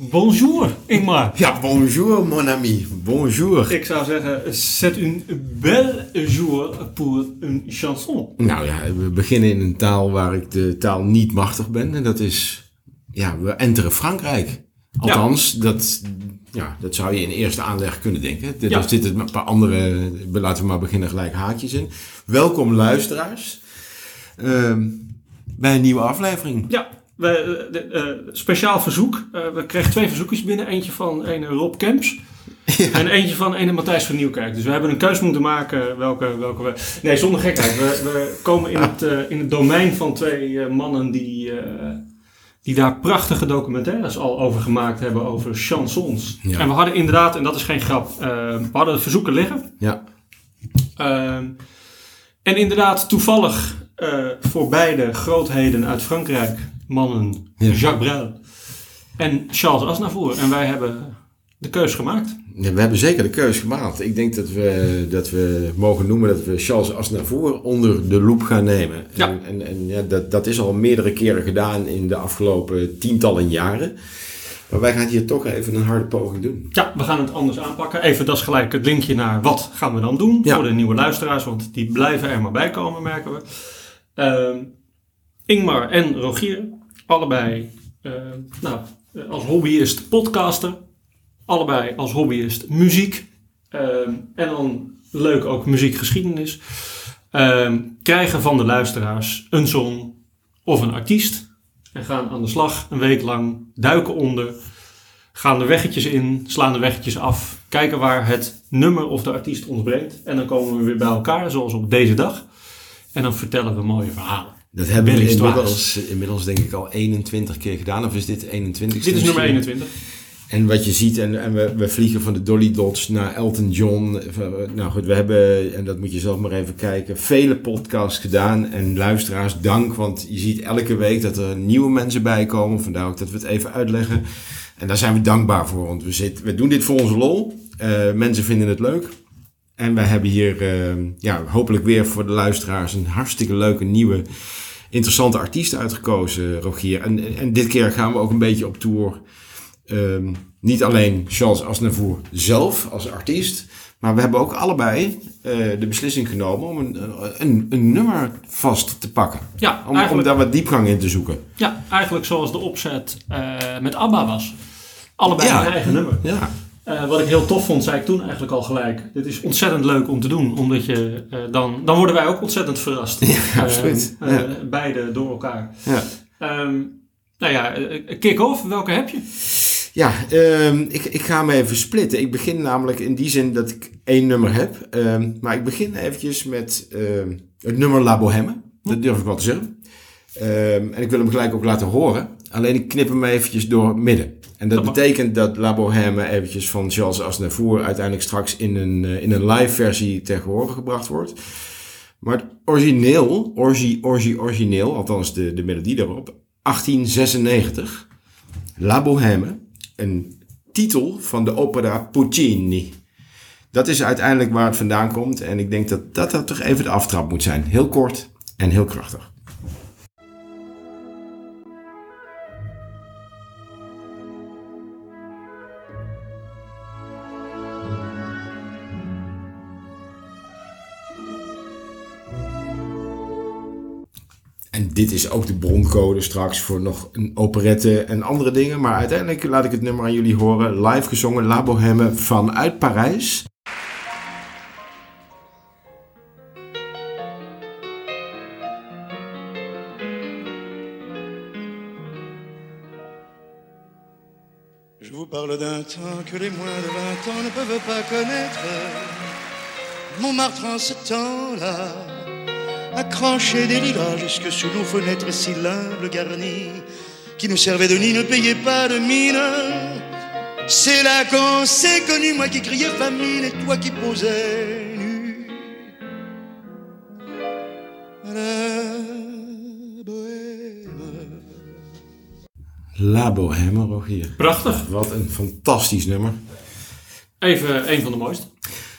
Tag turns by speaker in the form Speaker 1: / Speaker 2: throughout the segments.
Speaker 1: Bonjour, Ingmar.
Speaker 2: Ja, bonjour mon ami. Bonjour.
Speaker 1: Ik zou zeggen, c'est une belle jour pour une chanson.
Speaker 2: Nou ja, we beginnen in een taal waar ik de taal niet machtig ben. En dat is, ja, we enteren Frankrijk. Althans, dat, ja, dat zou je in eerste aanleg kunnen denken. Er
Speaker 1: Ja.
Speaker 2: zitten een paar andere, laten we maar beginnen gelijk haakjes in. Welkom luisteraars ehm, bij een nieuwe aflevering.
Speaker 1: Ja, we, eh, de- eh, speciaal verzoek. Eh, we kregen twee verzoekjes binnen. Eentje van een Rob Kemps. En eentje van een Matthijs van Nieuwkerk. Dus we hebben een keus moeten maken welke, welke we... Nee, zonder gekheid. We, we komen in het, eh, in het domein van twee mannen die, die daar prachtige documentaires al over gemaakt hebben. Over chansons.
Speaker 2: Ja.
Speaker 1: En we hadden inderdaad, en dat is geen grap, we hadden de verzoeken liggen.
Speaker 2: Ja,
Speaker 1: Ehm, en inderdaad, toevallig voor beide grootheden uit Frankrijk, mannen
Speaker 2: Ja.
Speaker 1: Jacques Brel en Charles Aznavour. En wij hebben de keus gemaakt.
Speaker 2: Ja, we hebben zeker de keus gemaakt. Ik denk dat we, dat we mogen noemen dat we Charles Aznavour onder de loep gaan nemen.
Speaker 1: Ja.
Speaker 2: En, en, en ja, dat, dat is al meerdere keren gedaan in de afgelopen tientallen jaren. Maar wij gaan hier toch even een harde poging doen.
Speaker 1: Ja, we gaan het anders aanpakken. Even, dat is gelijk het linkje naar wat gaan we dan doen
Speaker 2: Ja.
Speaker 1: voor de nieuwe luisteraars. Want die blijven er maar bij komen, merken we. Ehm, Ingmar en Rogier, allebei eh, nou, eh, als hobbyist podcaster. Allebei als hobbyist muziek. Ehm, en dan leuk ook muziekgeschiedenis. Krijgen van de luisteraars een song of een artiest. En gaan aan de slag een week lang, duiken onder. Gaan de weggetjes in, slaan de weggetjes af. Kijken waar het nummer of de artiest ons brengt. En dan komen we weer bij elkaar, zoals op deze dag. En dan vertellen we mooie verhalen.
Speaker 2: Dat hebben we inmiddels, inmiddels denk ik al 21 keer gedaan. Of is dit 21?
Speaker 1: Dit is nummer 21.
Speaker 2: En wat je ziet, en, en we, we vliegen van de Dolly Dots naar Elton John. Nou goed, we hebben, en dat moet je zelf maar even kijken, vele podcasts gedaan. En luisteraars, dank, want je ziet elke week dat er nieuwe mensen bij komen. Vandaar ook dat we het even uitleggen. En daar zijn we dankbaar voor, want we, zitten, we doen dit voor onze lol. Eh, mensen vinden het leuk. En wij hebben hier eh, ja, hopelijk weer voor de luisteraars een hartstikke leuke nieuwe, interessante artiest uitgekozen, Rogier. En, en, en dit keer gaan we ook een beetje op tour. Ehm, niet alleen Charles Aznavour zelf als artiest, maar we hebben ook allebei eh, de beslissing genomen om een, een, een nummer vast te pakken.
Speaker 1: Ja,
Speaker 2: Om, daar wat diepgang in te zoeken.
Speaker 1: ja, eigenlijk zoals de opzet eh, met ABBA was. Allebei
Speaker 2: Ja.
Speaker 1: een eigen nummer.
Speaker 2: Ja,
Speaker 1: Eh, wat ik heel tof vond, zei ik toen eigenlijk al gelijk. Dit is ontzettend leuk om te doen, omdat je eh, dan, dan worden wij ook ontzettend verrast.
Speaker 2: Ja, absoluut.
Speaker 1: Eh, eh,
Speaker 2: Ja.
Speaker 1: Beide door elkaar.
Speaker 2: ja.
Speaker 1: Ehm, nou ja, kick-off, welke heb je?
Speaker 2: Ja, ehm, ik, ik ga hem even splitten. Ik begin namelijk in die zin dat ik één nummer heb. Ehm, maar ik begin eventjes met het nummer La Bohème. Dat durf ik wel te zeggen. En ik wil hem gelijk ook laten horen. Alleen ik knip hem eventjes door midden. En dat betekent dat La Bohème eventjes van Charles Aznavour uiteindelijk straks in een, eh, in een live versie ter gehore gebracht wordt. Maar het origineel, orgi, orgi, origineel, althans de, de melodie daarop, 1896. La Bohème, een titel van de opera Puccini. Dat is uiteindelijk waar het vandaan komt. En ik denk dat dat, dat toch even de aftrap moet zijn. Heel kort en heel krachtig. En dit is ook de broncode straks voor nog een operette en andere dingen. Maar uiteindelijk laat ik het nummer aan jullie horen. Live gezongen La Bohème vanuit Parijs.
Speaker 3: Je vous parle d'un temps que les moins de 20 ans ne peuvent pas connaître. Montmartre en ce temps-là, accroché des lilas jusque sous nos fenêtres si l'humble garnies, qui nous servaient de nid, ne payaient pas de mine. C'est là qu'on s'est connu, moi qui criais famine et toi qui posais nu. La bohème.
Speaker 2: La Bohème, Rogier.
Speaker 1: Prachtig.
Speaker 2: Wat een fantastisch nummer.
Speaker 1: Even een van de mooiste.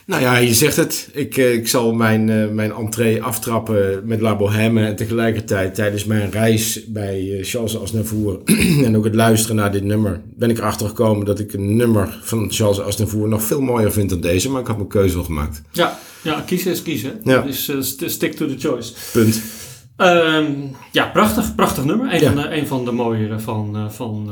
Speaker 2: Nou ja, je zegt het. Ik, eh, ik zal mijn, eh, mijn entree aftrappen met La Bohème. En tegelijkertijd tijdens mijn reis bij eh, Charles Aznavour en ook het luisteren naar dit nummer, ben ik erachter gekomen dat ik een nummer van Charles Aznavour nog veel mooier vind dan deze. Maar ik had mijn keuze al gemaakt.
Speaker 1: Ja, ja kiezen is kiezen.
Speaker 2: Ja.
Speaker 1: Dus st- stick to the choice.
Speaker 2: Punt.
Speaker 1: Ehm, ja, prachtig, prachtig nummer. Een,
Speaker 2: Ja.
Speaker 1: van, de, een van de mooiere van, van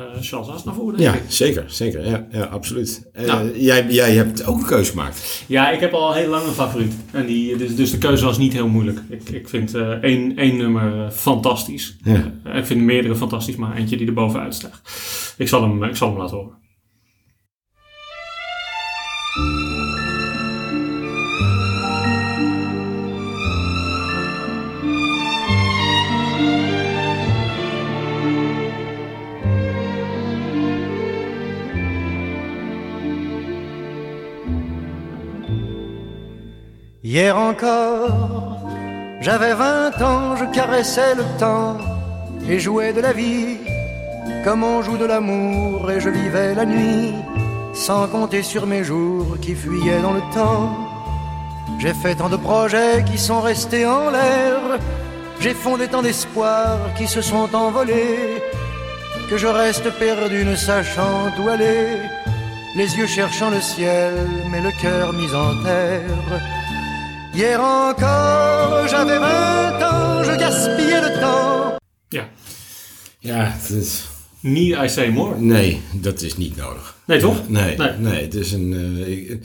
Speaker 1: eh, Charles Aznavour, denk
Speaker 2: Ja,
Speaker 1: ik.
Speaker 2: zeker. Zeker. Ja, ja absoluut. Eh,
Speaker 1: Nou.
Speaker 2: jij, jij hebt ook een keuze gemaakt.
Speaker 1: Ja, ik heb al heel lang een favoriet. En die, dus, dus de keuze was niet heel moeilijk. Ik, ik vind eh, één, één nummer fantastisch.
Speaker 2: Ja.
Speaker 1: Ik vind meerdere fantastisch, maar eentje die er bovenuit stijgt. Ik zal hem, ik zal hem laten horen.
Speaker 4: Hier encore, j'avais vingt ans, je caressais le temps et jouais de la vie comme on joue de l'amour et je vivais la nuit sans compter sur mes jours qui fuyaient dans le temps. J'ai fait tant de projets qui sont restés en l'air, j'ai fondé tant d'espoirs qui se sont envolés que je reste perdu ne sachant où aller, les yeux cherchant le ciel mais le cœur mis en terre. Hier encore, j'avais 20 ans, je gaspillais le temps.
Speaker 1: Ja,
Speaker 2: Ja, het is,
Speaker 1: Need I Say More.
Speaker 2: nee, dat is niet nodig.
Speaker 1: Nee, toch?
Speaker 2: Nee,
Speaker 1: Nee.
Speaker 2: nee. het is een. eh, ik-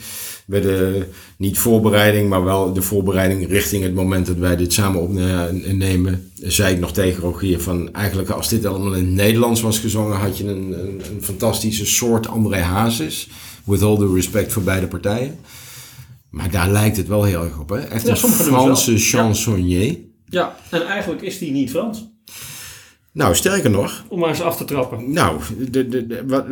Speaker 2: bij de, niet voorbereiding, maar wel de voorbereiding richting het moment dat wij dit samen opnemen. zei ik nog tegen Rogier van. Eigenlijk, als dit allemaal in het Nederlands was gezongen, had je een, een, een fantastische soort André Hazes. With all the respect voor beide partijen. Maar daar lijkt het wel heel erg op, hè? Echt
Speaker 1: Ja,
Speaker 2: een Franse chansonnier.
Speaker 1: Ja, en eigenlijk is die niet Frans.
Speaker 2: Nou, sterker nog,
Speaker 1: Om maar eens af te trappen.
Speaker 2: Nou, de, de, de- wat,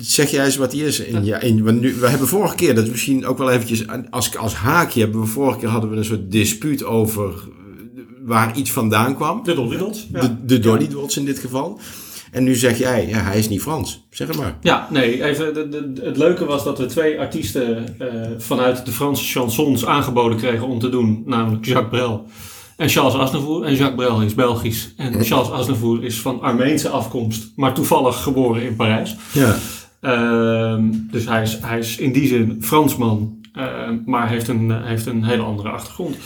Speaker 2: zeg jij eens wat die is. In, ja, in, want nu, we hebben vorige keer, dat is misschien ook wel eventjes, als, als haakje hebben we vorige keer hadden we een soort dispuut over eh, waar iets vandaan kwam.
Speaker 1: De Dolly Dots. Ja.
Speaker 2: De, de in dit geval. En nu zeg jij, ja, hij is niet Frans. Zeg het maar.
Speaker 1: Ja, nee, even, de, de- het leuke was dat we twee artiesten eh, vanuit de Franse chansons aangeboden kregen om te doen, namelijk Jacques Brel en Charles Aznavour. En Jacques Brel is Belgisch en Charles Aznavour is van Armeense afkomst, maar toevallig geboren in Parijs.
Speaker 2: Ja.
Speaker 1: Ehm, dus hij is, hij is in die zin Fransman, ehm, maar heeft een, heeft een hele andere achtergrond.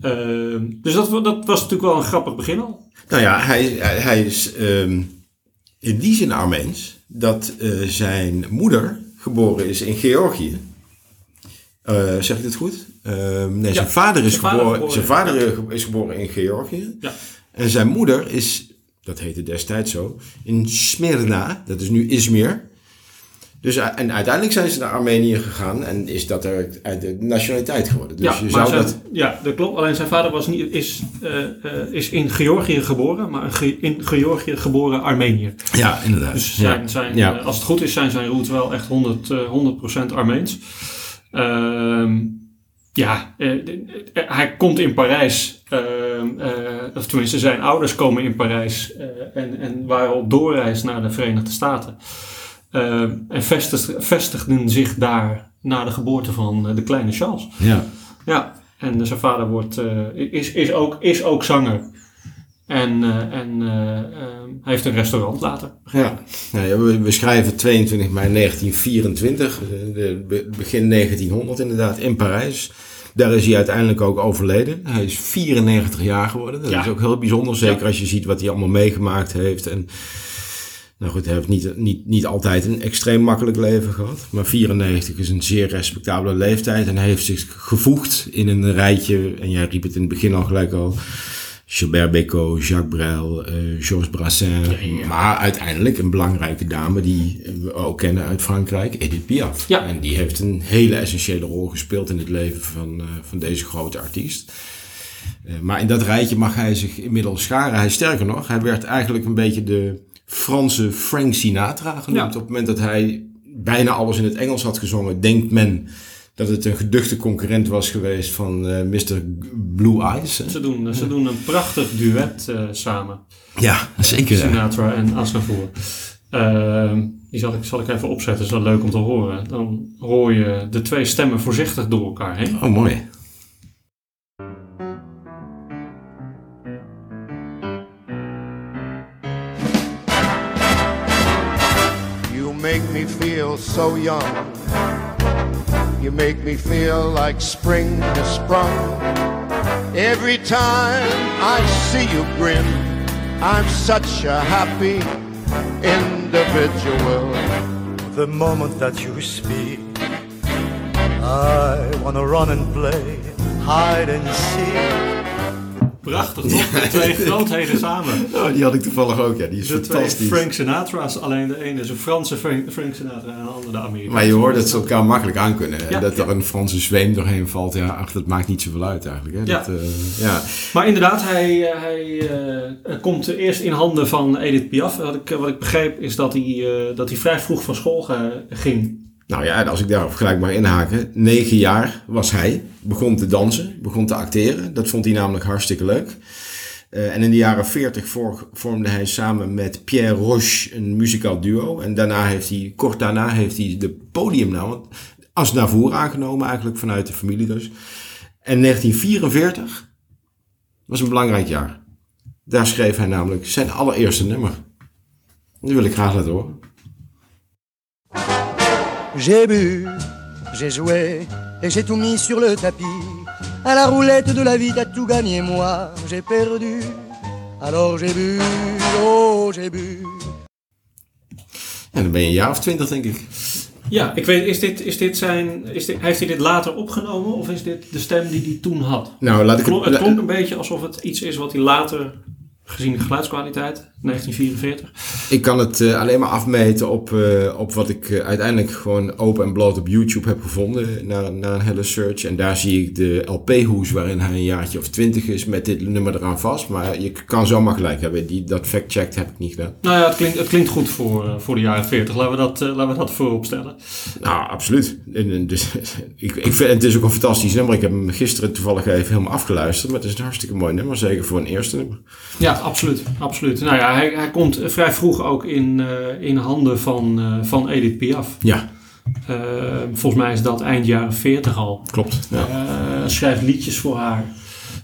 Speaker 1: Ehm, dus dat, dat was natuurlijk wel een grappig begin al.
Speaker 2: Nou ja, hij, hij, hij is in die zin Armeens dat eh, zijn moeder geboren is in Georgië. Eh, zeg ik dit goed? Ehm, nee, zijn vader is
Speaker 1: zijn vader
Speaker 2: geboren,
Speaker 1: geboren,
Speaker 2: zijn vader is geboren in Georgië.
Speaker 1: Ja.
Speaker 2: En zijn moeder is, dat heette destijds zo, in Smyrna, dat is nu Izmir. Dus, eh, en uiteindelijk zijn ze naar Armenië gegaan en is dat er uit de nationaliteit geworden. Dus
Speaker 1: ja,
Speaker 2: je zou
Speaker 1: zijn-
Speaker 2: dat.
Speaker 1: ja, dat klopt. Alleen zijn vader was niet, is, eh, eh, is in Georgië geboren, maar een in Georgië geboren Armeniër.
Speaker 2: Ja, inderdaad.
Speaker 1: Dus zijn, zijn,
Speaker 2: Ja.
Speaker 1: eh, als het goed is, zijn zijn roots wel echt 100, eh, 100% Armeens. Ehm, ja, eh, eh, hij komt in Parijs, ehm, eh, of tenminste zijn ouders komen in Parijs eh, en, en waren op doorreis naar de Verenigde Staten. Ehm, en vestig- vestigden zich daar na de geboorte van eh, de kleine Charles.
Speaker 2: ja.
Speaker 1: Ja, en zijn vader wordt, eh, is, is, ook, is ook zanger. En, eh, en eh, hij heeft een restaurant later.
Speaker 2: Ja, nou ja, we, we schrijven 22 mei 1924, eh, de, be- begin 1900 inderdaad, in Parijs. Daar is hij uiteindelijk ook overleden. Hij is 94 jaar geworden. Dat
Speaker 1: Ja.
Speaker 2: is ook heel bijzonder, zeker
Speaker 1: Ja.
Speaker 2: als je ziet wat hij allemaal meegemaakt heeft. En, nou goed, hij heeft niet, niet, niet altijd een extreem makkelijk leven gehad. Maar 94 is een zeer respectabele leeftijd. En hij heeft zich gevoegd in een rijtje, en jij riep het in het begin al gelijk al... Gilbert Bécaud, Jacques Brel, eh, Georges Brassens. Maar uiteindelijk een belangrijke dame die we ook kennen uit Frankrijk, Edith Piaf.
Speaker 1: Ja.
Speaker 2: En die heeft een hele essentiële rol gespeeld in het leven van, eh, van deze grote artiest. Eh, maar in dat rijtje mag hij zich inmiddels scharen. Hij sterker nog, hij werd eigenlijk een beetje de Franse Frank Sinatra genoemd.
Speaker 1: Ja.
Speaker 2: Op het moment dat hij bijna alles in het Engels had gezongen, denkt men dat het een geduchte concurrent was geweest van eh, Mr. Blue Eyes. hè.
Speaker 1: Ze doen, ze doen een prachtig duet eh, samen.
Speaker 2: Ja, zeker.
Speaker 1: Sinatra en Aznavour. Ehm, die zal ik, zal ik even opzetten, is wel leuk om te horen. Dan hoor je de twee stemmen voorzichtig door elkaar heen.
Speaker 2: Oh, mooi.
Speaker 4: Make me feel so young. You make me feel like spring has sprung. Every time I see you grin, I'm such a happy individual. The moment that you speak, I wanna run and play hide and seek.
Speaker 1: Prachtig toch? De twee grootheden samen.
Speaker 2: Oh, die had ik toevallig ook, ja. Die is
Speaker 1: De twee. Frank Sinatra's. Alleen de ene is een Franse Frank, Frank Sinatra en de andere de Amerikaanse.
Speaker 2: Maar je hoort dat ze elkaar makkelijk aankunnen. En
Speaker 1: Ja,
Speaker 2: dat er een Franse zweem doorheen valt, ja, ach, dat maakt niet zoveel uit eigenlijk. Hè?
Speaker 1: Ja.
Speaker 2: Dat, eh, ja.
Speaker 1: Maar inderdaad, hij, eh, hij eh, komt eerst in handen van Edith Piaf. Wat ik, wat ik begreep is dat hij, dat hij vrij vroeg van school ging.
Speaker 2: Nou ja, als ik daarop gelijk maar inhaken. Negen jaar was hij. Begon te dansen, begon te acteren. Dat vond hij namelijk hartstikke leuk. Eh, en in de jaren 40 vor- vormde hij samen met Pierre Roche een muzikaal duo. En daarna heeft hij, kort daarna heeft hij de podiumnaam als Navour aangenomen, eigenlijk vanuit de familie dus. En 1944 was een belangrijk jaar. Daar schreef hij namelijk zijn allereerste nummer. Die wil ik graag laten horen.
Speaker 4: J'ai bu, j'ai joué et j'ai tout mis sur le tapis. À la roulette de la vie, t'as tout gagné, moi j'ai perdu. Alors j'ai bu, oh j'ai bu.
Speaker 2: En dan ben je een jaar of twintig, denk ik.
Speaker 1: Ja, ik weet, is dit, is dit zijn, is dit, heeft hij dit later opgenomen of is dit de stem die hij toen had?
Speaker 2: Nou, laat ik
Speaker 1: Het klonk, het
Speaker 2: het...
Speaker 1: klonk een beetje alsof het iets is wat hij later, gezien de geluidskwaliteit, 1944.
Speaker 2: Ik kan het eh, alleen maar afmeten op, eh, op wat ik eh, uiteindelijk gewoon open en bloot op YouTube heb gevonden. Na, na een hele search. En daar zie ik de LP-hoes waarin hij een jaartje of twintig is met dit nummer eraan vast. Maar je kan zomaar gelijk hebben. Die, dat fact-checked heb ik niet gedaan.
Speaker 1: Nou ja, het klinkt, het klinkt goed voor, voor de jaren 40. Laten we dat, laten we dat voorop stellen.
Speaker 2: Nou, absoluut. En, en dus, ik, ik vind, het is ook een fantastisch nummer. Ik heb hem gisteren toevallig even helemaal afgeluisterd. Maar het is een hartstikke mooi nummer. Zeker voor een eerste nummer.
Speaker 1: Ja, absoluut. absoluut. Nou ja, hij, hij komt vrij vroeg ook in, eh, in handen van, eh, van Edith Piaf.
Speaker 2: Ja,
Speaker 1: Eh, volgens mij is dat eind jaren 40 al.
Speaker 2: klopt. Ja.
Speaker 1: Schrijft liedjes voor haar.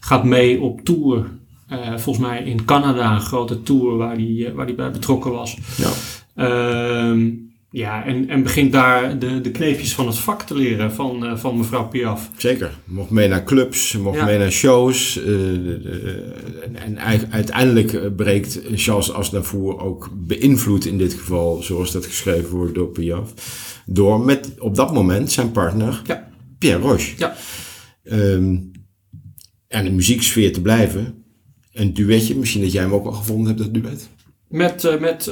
Speaker 1: Gaat mee op tour. Volgens mij in Canada een grote tour waar hij waar die bij betrokken was.
Speaker 2: Ja.
Speaker 1: Ja, en, en begint daar de, de kneepjes van het vak te leren van, eh, van mevrouw Piaf.
Speaker 2: Zeker. Mocht mee naar clubs, mocht
Speaker 1: Ja.
Speaker 2: mee naar shows. eh, en uiteindelijk eh, breekt Charles Aznavour ook beïnvloed in dit geval, zoals dat geschreven wordt door Piaf, door met op dat moment zijn partner
Speaker 1: Ja.
Speaker 2: Pierre Roche.
Speaker 1: Ja.
Speaker 2: Ehm, en de muzieksfeer te blijven. Een duetje, misschien dat jij hem ook al gevonden hebt, dat duet.
Speaker 1: Met, met,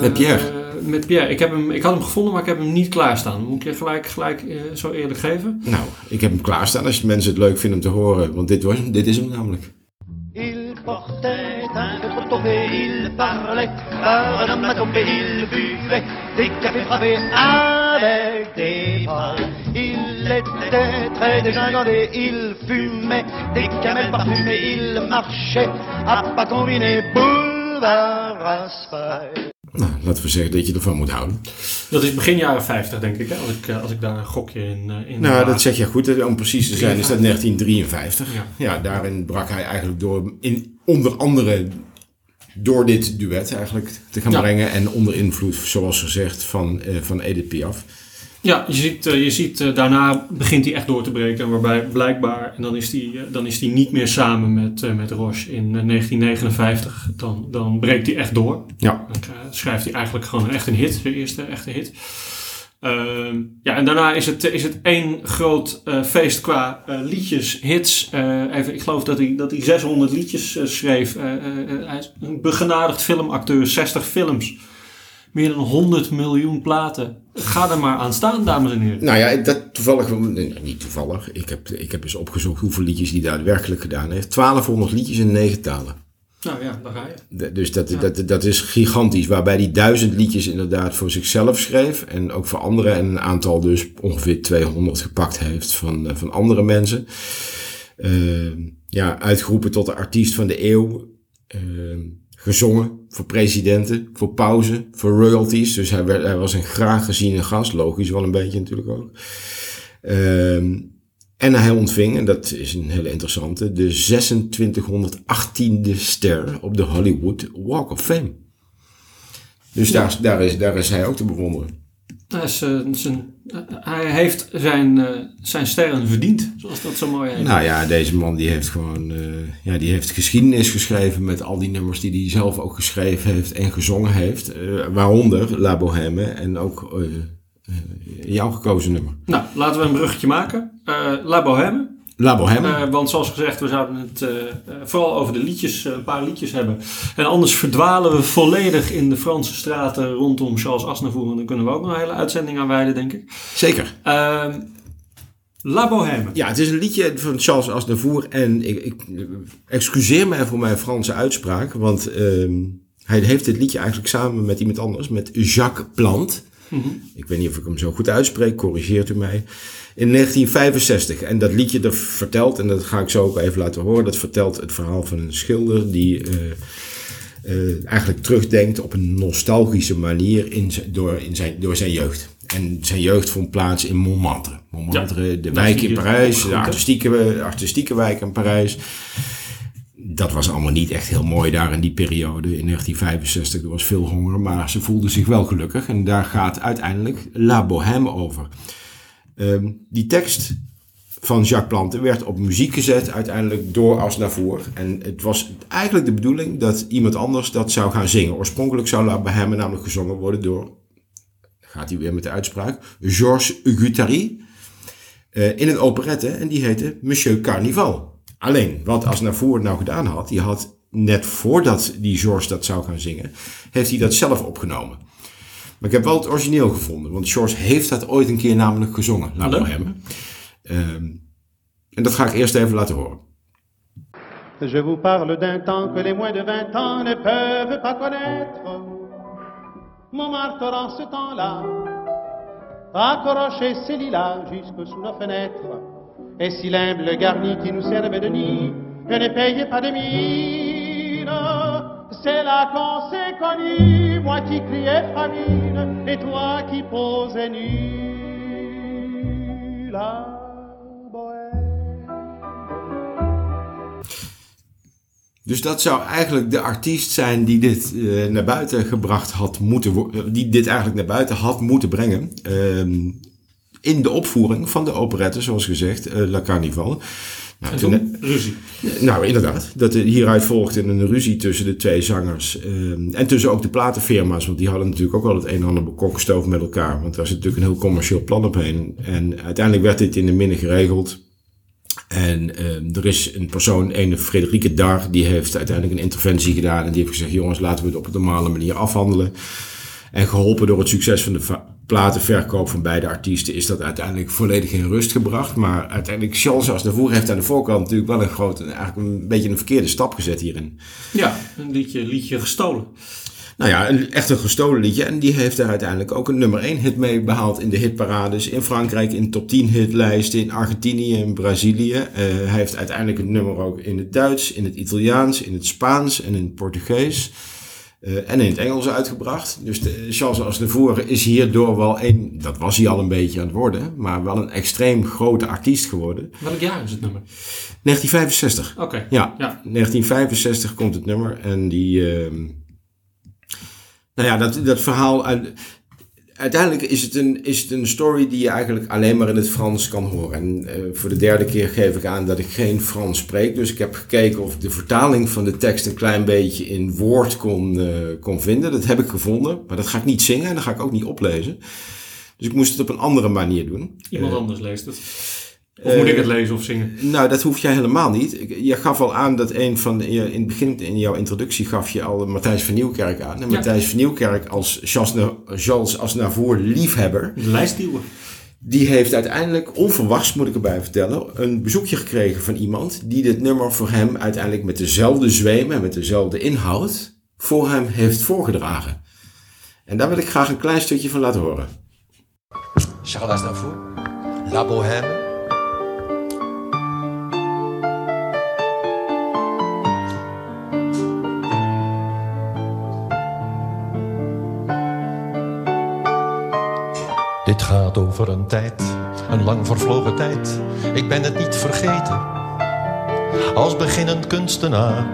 Speaker 2: Met Pierre.
Speaker 1: Met Pierre. Ik, heb hem, ik had hem gevonden, maar ik heb hem niet klaarstaan. Moet ik je gelijk, gelijk eh, zo eerlijk geven?
Speaker 2: Nou, ik heb hem klaarstaan als mensen het leuk vinden om te horen, want dit, was, hem- dit is hem namelijk.
Speaker 5: Il portait un peu trop tombé, il parlait, par un homme à tomber, il buvait des cafés frappés avec des bras. Il était très dégingandé, il fumait des camels parfumés, il marchait à pas combiner, boulevard Raspail.
Speaker 2: Nou, laten we zeggen dat je ervan moet houden.
Speaker 1: Dat is begin jaren 50, denk ik, hè? Als, ik eh, als ik daar een gokje in, eh, in
Speaker 2: Nou, dat zeg je goed. Om precies te zijn is dat 1953.
Speaker 1: Ja.
Speaker 2: Ja, daarin brak hij eigenlijk door, in, onder andere door dit duet eigenlijk te gaan
Speaker 1: Ja.
Speaker 2: brengen. En onder invloed, zoals gezegd, van, eh, van Edith Piaf.
Speaker 1: Ja, je ziet, eh, je ziet eh, daarna begint hij echt door te breken. Waarbij blijkbaar, en dan is hij, eh, dan is hij niet meer samen met, met Roche in eh, 1959. Dan, dan breekt hij echt door.
Speaker 2: Ja.
Speaker 1: Dan schrijft hij eigenlijk gewoon echt een hit, zijn eerste echte hit. Ehm, ja, en daarna is het, is het één groot feest qua liedjes, hits. Even, ik geloof dat hij, dat hij 600 liedjes schreef. Hij is een begenadigd filmacteur, 60 films. Meer dan 100 miljoen platen. Ga er maar aan staan, dames en heren.
Speaker 2: Nou ja, dat toevallig, niet toevallig. Ik heb, ik heb eens opgezocht hoeveel liedjes hij daadwerkelijk gedaan heeft. 1200 liedjes in negen talen.
Speaker 1: Nou ja, daar ga je.
Speaker 2: De- Dus dat, dat, dat is gigantisch. Waarbij hij duizend liedjes inderdaad voor zichzelf schreef. En ook voor anderen. En een aantal dus ongeveer 200 gepakt heeft van, eh, van andere mensen. Eh, ja, uitgeroepen tot de artiest van de eeuw. Eh, gezongen. Voor presidenten, voor pauzen, voor royalties. Dus hij, was een graag geziene gast, logisch wel een beetje natuurlijk ook. Ehm, en hij ontving, en dat is een hele interessante, de 2618e ster op de Hollywood Walk of Fame. Dus daar, daar, is, daar is hij ook te bewonderen.
Speaker 1: Hij, is, eh, zijn, hij heeft zijn, eh, zijn sterren verdiend, zoals dat zo mooi heet.
Speaker 2: Nou ja, deze man die heeft gewoon, eh, ja, die heeft geschiedenis geschreven met al die nummers die hij zelf ook geschreven heeft en gezongen heeft. Eh, waaronder La Bohème en ook eh, eh, jouw gekozen nummer.
Speaker 1: Nou, laten we een bruggetje maken. Eh, La Bohème.
Speaker 2: La Bohème.
Speaker 1: Want zoals gezegd, we zouden het eh, eh, vooral over de liedjes, eh, een paar liedjes hebben. En anders verdwalen we volledig in de Franse straten rondom Charles Aznavour. En dan kunnen we ook nog een hele uitzending aan wijden, denk ik.
Speaker 2: Zeker.
Speaker 1: Ehm, La Bohème.
Speaker 2: Ja, het is een liedje van Charles Aznavour en ik, ik excuseer mij voor mijn Franse uitspraak, want ehm, hij heeft dit liedje eigenlijk samen met iemand anders, met Jacques Plant. Ik weet niet of ik hem zo goed uitspreek, corrigeert u mij. In 1965. En dat liedje dat vertelt, en dat ga ik zo ook even laten horen, dat vertelt het verhaal van een schilder die eh, eh, eigenlijk terugdenkt op een nostalgische manier in door, in zijn, door zijn jeugd. En zijn jeugd vond plaats in Montmartre. Montmartre, de wijk in Parijs, de artistieke, artistieke wijk in Parijs. Dat was allemaal niet echt heel mooi daar in die periode. In 1965 er was veel honger, maar ze voelden zich wel gelukkig. En daar gaat uiteindelijk La Bohème over. Ehm, die tekst van Jacques Plante werd op muziek gezet uiteindelijk door Aznavour. En het was eigenlijk de bedoeling dat iemand anders dat zou gaan zingen. Oorspronkelijk zou La Bohème namelijk gezongen worden door, gaat hij weer met de uitspraak, Georges Guttary. eh, in een operette en die heette Monsieur Carnival. Alleen, wat Aznavour nou gedaan had, die had net voordat die Georges dat zou gaan zingen, heeft hij dat zelf opgenomen. Maar ik heb wel het origineel gevonden, want Georges heeft dat ooit een keer namelijk gezongen, La
Speaker 1: Hallo?
Speaker 2: Bohème. Ehm, en dat ga ik eerst even laten horen.
Speaker 5: Je vous parle d'un temps que les moins de vingt ans ne peuvent pas connaître. Montmartre en ce temps-là, accrochait ses lilas jusque sous nos fenêtres. Et si l'humble garni qui nous servait de nid ne payait pas de mine, c'est là qu'on s'est connus, moi qui criais et toi qui posais nu. La bohème.
Speaker 2: Dus dat zou eigenlijk de artiest zijn die dit eh, naar buiten gebracht had moeten eh, die dit eigenlijk naar buiten had moeten brengen. Ehm, in de opvoering van de operette, zoals gezegd, eh, La Carnival. Nou,
Speaker 1: En
Speaker 2: toen-
Speaker 1: toen ruzie.
Speaker 2: Nou, inderdaad. Dat er hieruit volgde een ruzie tussen de twee zangers. ehm, en tussen ook de platenfirma's. Want die hadden natuurlijk ook wel het een en ander bekokstoofd met elkaar. Want daar zit natuurlijk een heel commercieel plan op heen. En uiteindelijk werd dit in de minne geregeld. En ehm, er is een persoon, een Frederike Dar, die heeft uiteindelijk een interventie gedaan. En die heeft gezegd, jongens, laten we het op een normale manier afhandelen. En geholpen door het succes van de platenverkoop van beide artiesten is dat uiteindelijk volledig in rust gebracht. Maar uiteindelijk, Charles Aznavour heeft aan de voorkant natuurlijk wel een grote, eigenlijk een beetje een verkeerde stap gezet hierin.
Speaker 1: Ja, een liedje, liedje gestolen.
Speaker 2: Nou ja, een, echt een gestolen liedje. En die heeft daar uiteindelijk ook een nummer 1 hit mee behaald in de hitparades. In Frankrijk in top 10 hitlijsten, in Argentinië, in Brazilië. Eh, hij heeft uiteindelijk het nummer ook in het Duits, in het Italiaans, in het Spaans en in het Portugees. Eh, en in het Engels uitgebracht. Dus de, Charles Aznavour is hierdoor wel een, dat was hij al een beetje aan het worden, maar wel een extreem grote artiest geworden.
Speaker 1: Welk jaar is het nummer?
Speaker 2: 1965.
Speaker 1: Oké.
Speaker 2: Ja,
Speaker 1: Ja.
Speaker 2: 1965 komt het nummer. En die. ehm, nou ja, dat, dat verhaal. uit- uiteindelijk is het, een, is het een story die je eigenlijk alleen maar in het Frans kan horen. En eh, voor de derde keer geef ik aan dat ik geen Frans spreek. Dus ik heb gekeken of ik de vertaling van de tekst een klein beetje in woord kon, eh, kon vinden. Dat heb ik gevonden. Maar dat ga ik niet zingen en dat ga ik ook niet oplezen. Dus ik moest het op een andere manier doen.
Speaker 1: Iemand
Speaker 2: Eh,
Speaker 1: anders leest het. Of moet ik het lezen of zingen?
Speaker 2: nou, dat hoef jij helemaal niet. Je gaf al aan dat een van je- in het begin in jouw introductie gaf je al Matthijs van Nieuwkerk aan. En
Speaker 1: Ja.
Speaker 2: Matthijs van Nieuwkerk als Charles, Na- Charles Aznavour liefhebber,
Speaker 1: De lijstduwen.
Speaker 2: die heeft uiteindelijk onverwachts, moet ik erbij vertellen, een bezoekje gekregen van iemand die dit nummer voor hem uiteindelijk met dezelfde zweem en met dezelfde inhoud voor hem heeft voorgedragen. En daar wil ik graag een klein stukje van laten horen.
Speaker 6: Charles Aznavour, La Bohème. Over een tijd, een lang vervlogen tijd. Ik ben het niet vergeten. Als beginnend kunstenaar.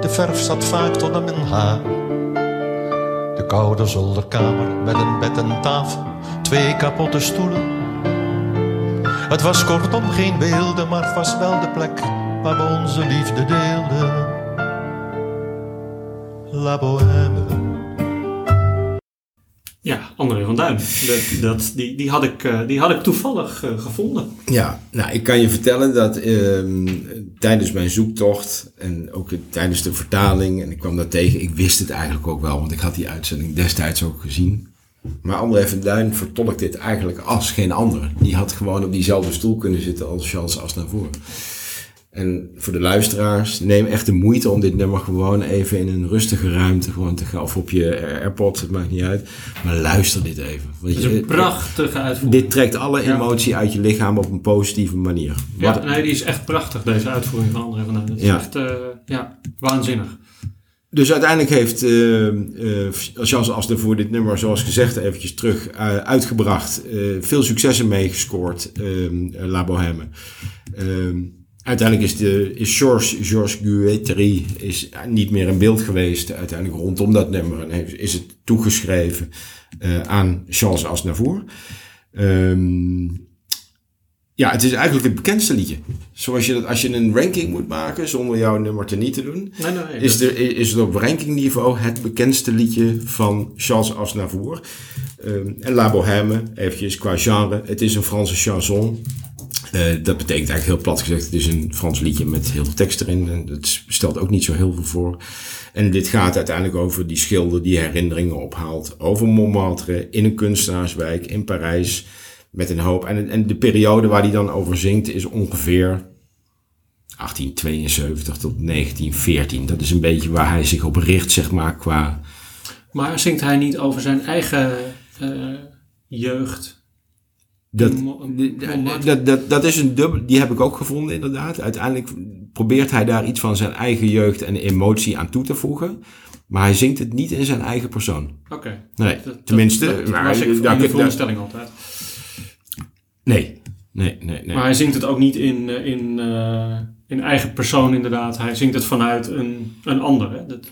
Speaker 6: De verf zat vaak tot aan mijn haar. De koude zolderkamer met een bed en tafel. Twee kapotte stoelen. Het was kortom geen beelden, maar het was wel de plek waar we onze liefde deelden. La Bohème.
Speaker 1: André van Duin. Dat, dat, die, die, had ik, eh, die had ik toevallig eh, gevonden.
Speaker 2: Ja, nou, ik kan je vertellen dat ehm, tijdens mijn zoektocht en ook tijdens de vertaling, en ik kwam daar tegen, ik wist het eigenlijk ook wel, want ik had die uitzending destijds ook gezien. Maar André van Duin vertolkt dit eigenlijk als geen ander. Die had gewoon op diezelfde stoel kunnen zitten als Charles Aznavour. En voor de luisteraars, neem echt de moeite om dit nummer gewoon even in een rustige ruimte gewoon te gaan. Of op je AirPods, het maakt niet uit. Maar luister dit even. Want
Speaker 1: Het is een prachtige uitvoering.
Speaker 2: dit trekt alle
Speaker 1: Ja.
Speaker 2: emotie uit je lichaam op een positieve manier.
Speaker 1: Ja, nee, die is echt prachtig, deze uitvoering van André van Duin. Dat is
Speaker 2: Ja.
Speaker 1: echt eh, ja, waanzinnig.
Speaker 2: Dus uiteindelijk heeft uh, uh, Charles Aznavour dit nummer, zoals gezegd, eventjes terug uh, uitgebracht. Veel successen meegescoord, La Bohème. Uiteindelijk is, de, is Georges, Georges Guetteri is niet meer in beeld geweest. Uiteindelijk rondom dat nummer is het toegeschreven uh, aan Charles Aznavour. Um, ja, het is eigenlijk het bekendste liedje. Zoals je dat, als je een ranking moet maken zonder jouw nummer te niet te doen,
Speaker 1: Nee, nee,
Speaker 2: is, er, is het op rankingniveau het bekendste liedje van Charles Aznavour. Um, en La Bohème, eventjes qua genre, het is een Franse chanson. Uh, dat betekent eigenlijk heel plat gezegd, het is een Frans liedje met heel veel tekst erin. En dat stelt ook niet zo heel veel voor. En dit gaat uiteindelijk over die schilder die herinneringen ophaalt over Montmartre in een kunstenaarswijk in Parijs. Met een hoop. En, en de periode waar hij dan over zingt is ongeveer 1872 tot 1914. Dat is een beetje waar hij zich op richt, zeg maar, qua...
Speaker 1: Maar zingt hij niet over zijn eigen eh, jeugd?
Speaker 2: Dat,
Speaker 1: Mo-
Speaker 2: dat, dat, dat, is een dubbel, die heb ik ook gevonden inderdaad. Uiteindelijk probeert hij daar iets van zijn eigen jeugd en emotie aan toe te voegen. Maar hij zingt het niet in zijn eigen persoon.
Speaker 1: Oké.
Speaker 2: Nee,
Speaker 1: Dat-
Speaker 2: tenminste...
Speaker 1: Dat, dat
Speaker 2: maar
Speaker 1: was ik
Speaker 2: daar-
Speaker 1: de veronderstelling altijd.
Speaker 2: nee, nee, nee, nee.
Speaker 1: Maar hij zingt het ook niet in, eh, in, eh, in eigen persoon inderdaad. Hij zingt het vanuit een, een ander. Hè? Dat,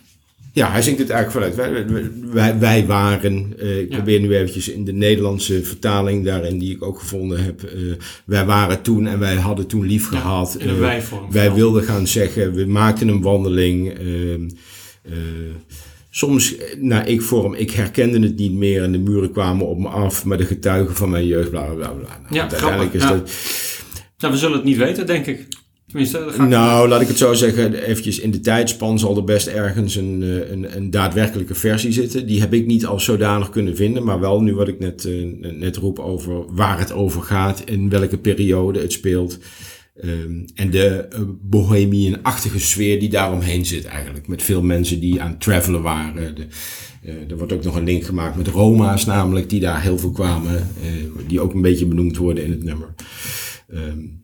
Speaker 2: Ja, hij zingt het eigenlijk vanuit. Wij, wij, wij waren, uh, ik
Speaker 1: Ja.
Speaker 2: probeer nu eventjes in de Nederlandse vertaling daarin, die ik ook gevonden heb. Uh, wij waren toen en wij hadden toen lief
Speaker 1: Ja,
Speaker 2: gehad.
Speaker 1: in een
Speaker 2: Uh,
Speaker 1: wij-vorm.
Speaker 2: wij wilden gaan zeggen, we maakten een wandeling. Soms naar ik-vorm, ik herkende het niet meer en de muren kwamen op me af, maar de getuigen van mijn jeugd, bla bla bla. bla. Nou,
Speaker 1: Ja,
Speaker 2: uiteindelijk is
Speaker 1: grappig,
Speaker 2: dat.
Speaker 1: Nou, we zullen het niet weten, denk ik.
Speaker 2: Nou, laat ik het zo zeggen. Eventjes in de tijdspan zal er best ergens een, eh, een, een daadwerkelijke versie zitten. Die heb ik niet als zodanig kunnen vinden. Maar wel nu wat ik net, eh, net roep over waar het over gaat. In welke periode het speelt. Um, en de uh, bohemian-achtige sfeer die daaromheen zit eigenlijk. Met veel mensen die aan het travelen waren. De, er wordt ook nog een link gemaakt met Roma's namelijk. Die daar heel veel kwamen. Die ook een beetje benoemd worden in het nummer. Um,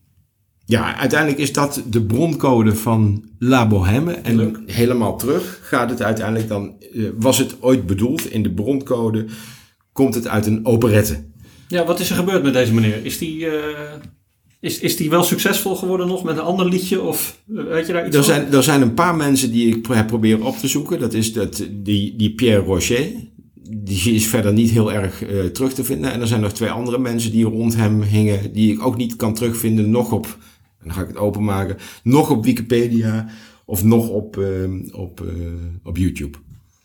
Speaker 2: ja, uiteindelijk is dat de broncode van La Bohème. En
Speaker 1: Leuk.
Speaker 2: helemaal terug gaat het uiteindelijk dan... Uh, was het ooit bedoeld in de broncode... komt het uit een operette.
Speaker 1: Ja, wat is er gebeurd met deze meneer? Is die, uh, is, is die wel succesvol geworden nog met een ander liedje? Of uh, weet je daar iets
Speaker 2: er
Speaker 1: van?
Speaker 2: zijn, er zijn een paar mensen die ik heb proberen op te zoeken. Dat is dat, die, die Pierre Rocher. Die is verder niet heel erg uh, terug te vinden. En er zijn nog twee andere mensen die rond hem hingen... die ik ook niet kan terugvinden, nog op... En dan ga ik het openmaken. Nog op Wikipedia of nog op, uh, op, uh, op YouTube.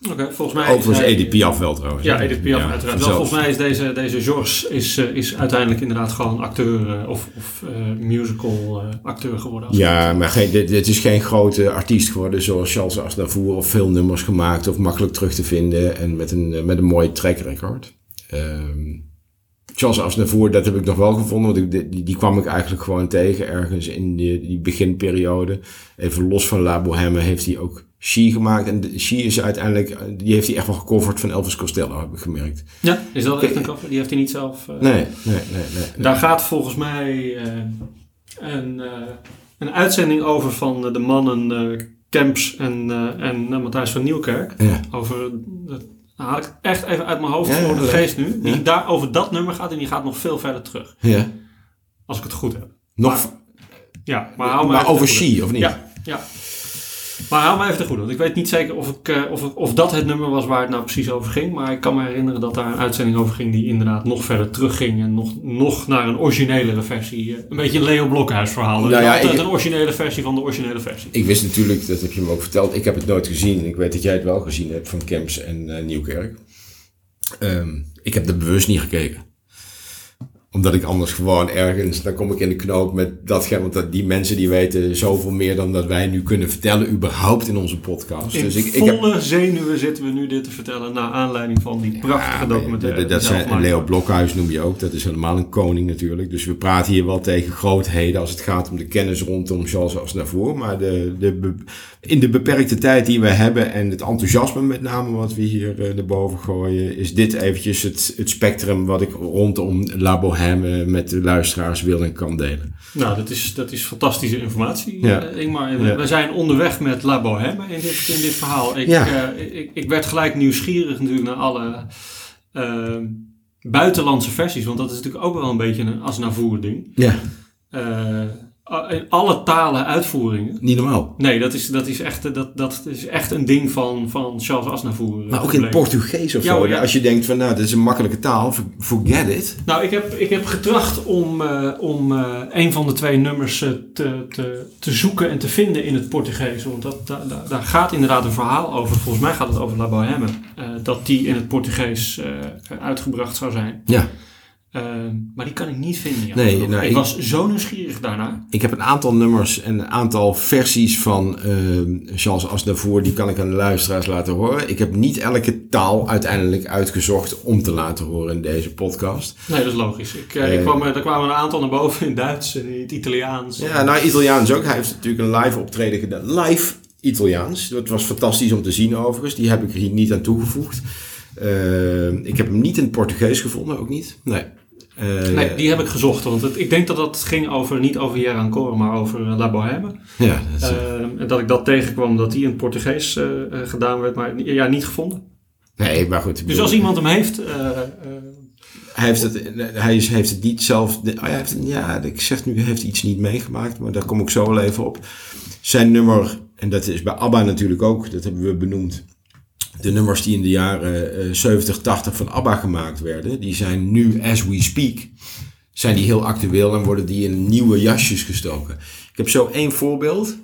Speaker 1: Oké, okay, volgens mij...
Speaker 2: Overigens hij, Edith Piaf wel trouwens.
Speaker 1: Ja, Edith Piaf ja, uiteraard. Wel, volgens mij is deze, deze Georges is, uh, is uiteindelijk inderdaad gewoon acteur of, of musical acteur geworden.
Speaker 2: Ja, maar geen, dit, dit, is geen grote artiest geworden zoals Charles Aznavour of veel nummers gemaakt of makkelijk terug te vinden en met een, met een mooi track record. Um, Charles Aznavour, dat heb ik nog wel gevonden, want ik, die, die kwam ik eigenlijk gewoon tegen ergens in die, die beginperiode. Even los van La Bohème heeft hij ook She gemaakt. En She is uiteindelijk, die heeft hij echt wel gecoverd van Elvis Costello, heb ik gemerkt.
Speaker 1: Ja, is dat echt een cover? Die heeft hij niet zelf... Uh...
Speaker 2: Nee, nee, nee, nee, nee.
Speaker 1: Daar gaat volgens mij uh, een, uh, een uitzending over van de mannen Camps en, en Matthijs van Nieuwkerk.
Speaker 2: Ja.
Speaker 1: Over het Dan haal ik het echt even uit mijn hoofd
Speaker 2: Ja,
Speaker 1: voor de
Speaker 2: ja.
Speaker 1: geest nu. Die
Speaker 2: Ja.
Speaker 1: daar over dat nummer gaat en die gaat nog veel verder terug.
Speaker 2: Ja.
Speaker 1: Als ik het goed heb.
Speaker 2: Nog,
Speaker 1: Ja, maar hou
Speaker 2: maar over. She, of niet?
Speaker 1: Ja, ja. Maar hou maar even de goede. Want ik weet niet zeker of, ik, eh, of, of dat het nummer was waar het nou precies over ging. Maar ik kan me herinneren dat daar een uitzending over ging die inderdaad nog verder terugging. En nog, nog naar een originelere versie. eh, Een beetje een Leo Blokhuis verhaal.
Speaker 2: Nou ja,
Speaker 1: Altijd
Speaker 2: ik-
Speaker 1: een originele versie van de originele versie.
Speaker 2: Ik wist natuurlijk, dat heb je me ook verteld, ik heb het nooit gezien. Ik weet dat jij het wel gezien hebt van Camps en eh, Nieuwkerk. Ehm, ik heb er bewust niet gekeken. Omdat ik anders gewoon ergens, dan kom ik in de knoop met datgene, want dat, die mensen die weten zoveel meer dan dat wij nu kunnen vertellen, überhaupt in onze podcast.
Speaker 1: In
Speaker 2: dus ik, ik heb,
Speaker 1: volle zenuwen zitten we nu dit te vertellen. Naar aanleiding van die prachtige
Speaker 2: Ja,
Speaker 1: documentaire.
Speaker 2: Dat, dat zijn, Leo. Blokhuis noem je ook. Dat is helemaal een koning natuurlijk. Dus we praten hier wel tegen grootheden als het gaat om de kennis rondom Charles Aznavour. Maar de, de, in de beperkte tijd die we hebben en het enthousiasme met name wat we hier naar boven gooien, is dit eventjes het, het spectrum wat ik rondom La Bohème met de luisteraars wil en kan delen.
Speaker 1: Nou, dat is, dat is fantastische informatie,
Speaker 2: Ja.
Speaker 1: eh, Ingmar. We,
Speaker 2: Ja.
Speaker 1: we zijn onderweg met La Bohème in dit, in dit verhaal. Ik,
Speaker 2: Ja.
Speaker 1: eh, ik, ik werd gelijk nieuwsgierig natuurlijk naar alle eh, buitenlandse versies. Want dat is natuurlijk ook wel een beetje een Aznavour ding.
Speaker 2: Ja,
Speaker 1: Eh, in alle talen uitvoeringen.
Speaker 2: niet normaal.
Speaker 1: Nee, dat is, dat is, echt, dat, dat is echt een ding van, van Charles Aznavour. eh,
Speaker 2: Maar ook in het. Portugees of
Speaker 1: Ja,
Speaker 2: zo.
Speaker 1: ja.
Speaker 2: Als je denkt van nou, dit is een makkelijke taal, forget it.
Speaker 1: Nou, ik heb, ik heb getracht om, eh, om eh, een van de twee nummers eh, te, te, te zoeken en te vinden in het Portugees. Want dat, daar, gaat inderdaad een verhaal over. Volgens mij gaat het over La Bohème. eh, dat die in het Portugees eh, uitgebracht zou zijn.
Speaker 2: Ja.
Speaker 1: Eh, maar die kan ik niet vinden.
Speaker 2: Nee, nou,
Speaker 1: ik,
Speaker 2: ik-
Speaker 1: was zo nieuwsgierig daarna.
Speaker 2: Ik heb een aantal nummers en een aantal versies van eh, Charles Aznavour. Die kan ik aan de luisteraars laten horen. Ik heb niet elke taal uiteindelijk uitgezocht om te laten horen in deze podcast.
Speaker 1: Nee, dat is logisch. Ik, eh, ik
Speaker 2: Eh.
Speaker 1: kwam, er- er kwamen een aantal naar boven in Duits en in het Italiaans.
Speaker 2: Ja, nou Italiaans ook. Hij heeft natuurlijk een live optreden gedaan. Live Italiaans. Dat was fantastisch om te zien overigens. Die heb ik er hier niet aan toegevoegd. Eh, ik heb hem niet in het Portugees gevonden, ook niet. Nee. Eh,
Speaker 1: Nee, die heb ik gezocht. Want het, ik denk dat dat ging over, niet over Jeran Cor, maar over eh, La Bohème.
Speaker 2: Ja, dat is-
Speaker 1: Ehm, en dat ik dat tegenkwam dat die in het Portugees eh, eh, gedaan werd, maar ja, niet gevonden.
Speaker 2: nee, maar goed.
Speaker 1: Dus
Speaker 2: bedoel-
Speaker 1: als iemand hem heeft, eh, eh,
Speaker 2: Hij heeft het, hij is, heeft het niet zelf. Oh, hij heeft, ja, ik zeg nu, hij heeft iets niet meegemaakt, maar daar kom ik zo wel even op. Zijn nummer, en dat is bij ABBA natuurlijk ook, dat hebben we benoemd. De nummers die in de jaren eh, 70, 80 van ABBA gemaakt werden, die zijn nu, as we speak, zijn die heel actueel en worden die in nieuwe jasjes gestoken. Ik heb zo één voorbeeld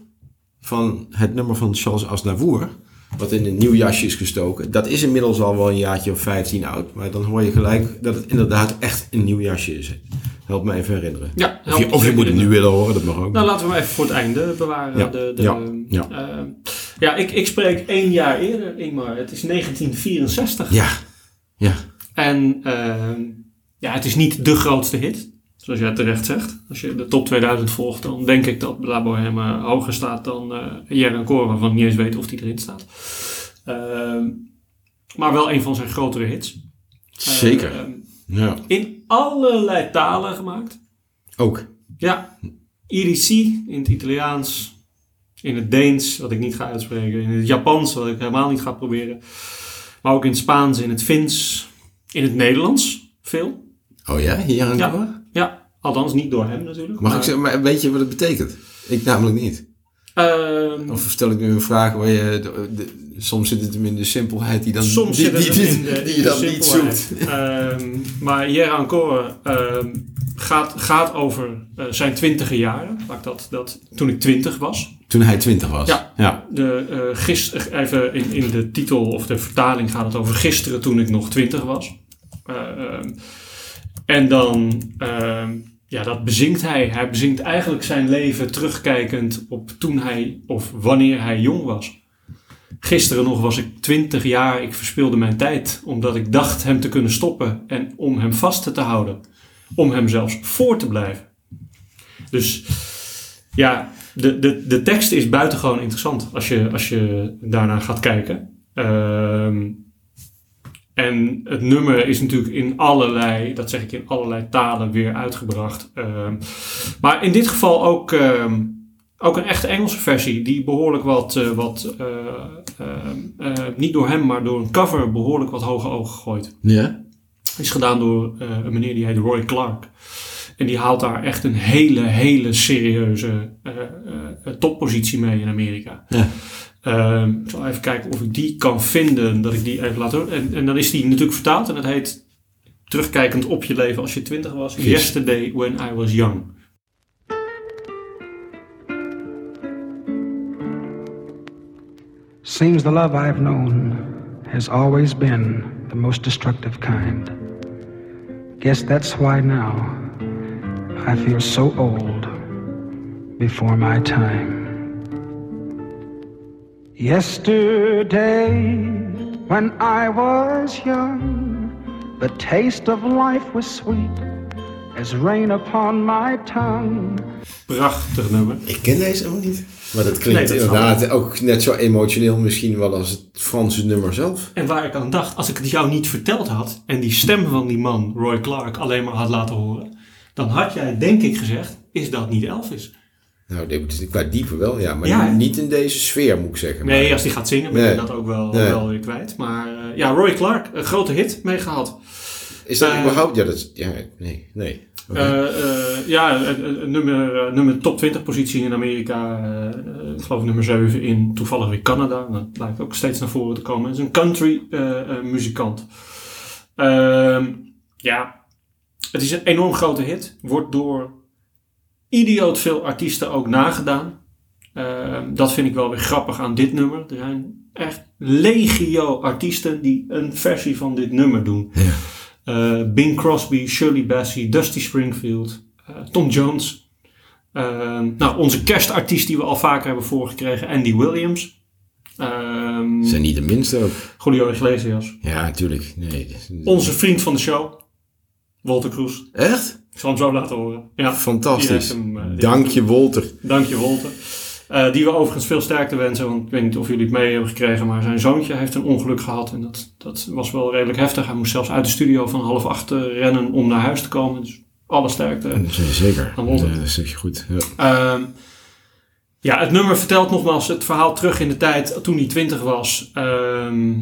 Speaker 2: van het nummer van Charles Aznavour, wat in een nieuw jasje is gestoken. Dat is inmiddels al wel een jaartje of 15 oud, maar dan hoor je gelijk dat het inderdaad echt een nieuw jasje is. Help me even herinneren.
Speaker 1: ja,
Speaker 2: Of je, of je moet het nu willen horen, dat mag ook.
Speaker 1: Nou, laten we hem even voor het einde bewaren.
Speaker 2: Ja,
Speaker 1: De, de,
Speaker 2: ja, ja.
Speaker 1: eh, ja ik, ik spreek één jaar eerder, Ingmar. Het is 1964.
Speaker 2: ja, ja.
Speaker 1: En ehm, ja, het is niet de grootste hit, zoals jij terecht zegt. Als je de top 2000 volgt, dan denk ik dat La Bohème hoger staat dan uh, Jeroen Koor, waarvan ik niet eens weet of die erin staat. Ehm, maar wel een van zijn grotere hits.
Speaker 2: Zeker.
Speaker 1: Ehm,
Speaker 2: ja.
Speaker 1: in allerlei talen gemaakt.
Speaker 2: Ook.
Speaker 1: Ja, IDC in het Italiaans, in het Deens, wat ik niet ga uitspreken, in het Japans, wat ik helemaal niet ga proberen. Maar ook in het Spaans, in het Fins, in het Nederlands, veel.
Speaker 2: Oh ja, hier aan
Speaker 1: Ja, ja, althans niet door hem natuurlijk.
Speaker 2: Mag
Speaker 1: maar,
Speaker 2: ik zeggen, maar weet je wat het betekent? Ik namelijk niet.
Speaker 1: Ehm,
Speaker 2: Of stel ik nu een vraag waar je... de- de- soms zit het hem in de simpelheid die dan...
Speaker 1: soms
Speaker 2: die, die,
Speaker 1: de,
Speaker 2: je dan niet zoekt.
Speaker 1: Ehm, maar Jeroen Koor ehm, gaat, gaat over eh, zijn twintige jaren. Dat, dat, toen ik twintig was.
Speaker 2: Toen hij twintig was.
Speaker 1: Ja.
Speaker 2: ja.
Speaker 1: De, eh, gis- even in, in de titel of de vertaling gaat het over gisteren toen ik nog twintig was. Eh, ehm, en dan, ja, dat bezinkt hij. Hij bezinkt eigenlijk zijn leven terugkijkend op toen hij of wanneer hij jong was. Gisteren nog was ik twintig jaar, ik verspilde mijn tijd omdat ik dacht hem te kunnen stoppen en om hem vast te houden. Om hem zelfs voor te blijven. Dus ja, de, de, de tekst is buitengewoon interessant als je, als je daarnaar gaat kijken. Ehm, en het nummer is natuurlijk in allerlei, dat zeg ik in allerlei talen weer uitgebracht. Ehm, maar in dit geval ook ehm, ook een echte Engelse versie die behoorlijk wat, eh, wat eh, niet door hem, maar door een cover behoorlijk wat hoge ogen gegooid.
Speaker 2: Ja?
Speaker 1: Is gedaan door eh, een meneer die heet Roy Clark. En die haalt daar echt een hele, hele serieuze eh, eh, eh, toppositie mee in Amerika.
Speaker 2: Ja.
Speaker 1: Ehm, ik zal even kijken of ik die kan vinden, dat ik die even laat horen. En, en dan is die natuurlijk vertaald en dat heet Terugkijkend op je leven als je twintig was.
Speaker 2: Yes.
Speaker 1: Yesterday when I was young.
Speaker 7: Seems the love I've known has always been the most destructive kind. Guess that's why now I feel so old before my time. Yesterday, when I was young, the taste of life was sweet as rain upon my tongue.
Speaker 1: Prachtig nummer.
Speaker 2: Ik ken deze ook niet. Maar dat klinkt
Speaker 1: Nee,
Speaker 2: inderdaad ook net zo emotioneel misschien wel als het Franse nummer zelf.
Speaker 1: En waar ik aan dacht, als ik het jou niet verteld had en die stem van die man, Roy Clark, alleen maar had laten horen, dan had jij denk ik gezegd, is dat niet Elvis?
Speaker 2: Nou, qua diepe wel, ja. Maar
Speaker 1: Ja,
Speaker 2: niet in deze sfeer, moet ik zeggen.
Speaker 1: Nee,
Speaker 2: Maar-
Speaker 1: als die gaat zingen ben
Speaker 2: Nee.
Speaker 1: je dat ook wel,
Speaker 2: Nee.
Speaker 1: wel weer kwijt. Maar eh, ja, Roy Clark, een grote hit mee gehad.
Speaker 2: Is dat
Speaker 1: Eh,
Speaker 2: überhaupt... Ja, dat is... Ja, nee, nee.
Speaker 1: Eh, eh, ja, nummer, nummer top 20 positie in Amerika. ik geloof nummer 7 in toevallig weer Canada. Dat lijkt ook steeds naar voren te komen. Het is een country muzikant. Ehm, ja, het is een enorm grote hit. Wordt door idioot veel artiesten ook nagedaan. Ehm, dat vind ik wel weer grappig aan dit nummer. Er zijn echt legio artiesten die een versie van dit nummer doen.
Speaker 2: Ja.
Speaker 1: Eh, Bing Crosby, Shirley Bassey, Dusty Springfield, eh, Tom Jones. Ehm, nou, onze kerstartiest die we al vaker hebben voorgekregen, Andy Williams. Ehm
Speaker 2: Zijn niet de minste ook.
Speaker 1: Julio Iglesias.
Speaker 2: Ja, natuurlijk. Nee.
Speaker 1: Onze vriend van de show, Walter Kroes.
Speaker 2: Echt?
Speaker 1: Ik zal hem zo laten horen. Ja,
Speaker 2: Fantastisch.
Speaker 1: hem, eh,
Speaker 2: Dank je, Wolter.
Speaker 1: Dank je, Walter. Eh, die we overigens veel sterkte wensen, want ik weet niet of jullie het mee hebben gekregen, maar zijn zoontje heeft een ongeluk gehad en dat, dat was wel redelijk heftig. Hij moest zelfs uit de studio van half acht eh, rennen om naar huis te komen. Dus alle sterkte.
Speaker 2: Zeker. Ja, dat zeg je goed. Ja.
Speaker 1: Ehm, ja, het nummer vertelt nogmaals het verhaal terug in de tijd toen hij 20 was. Ehm,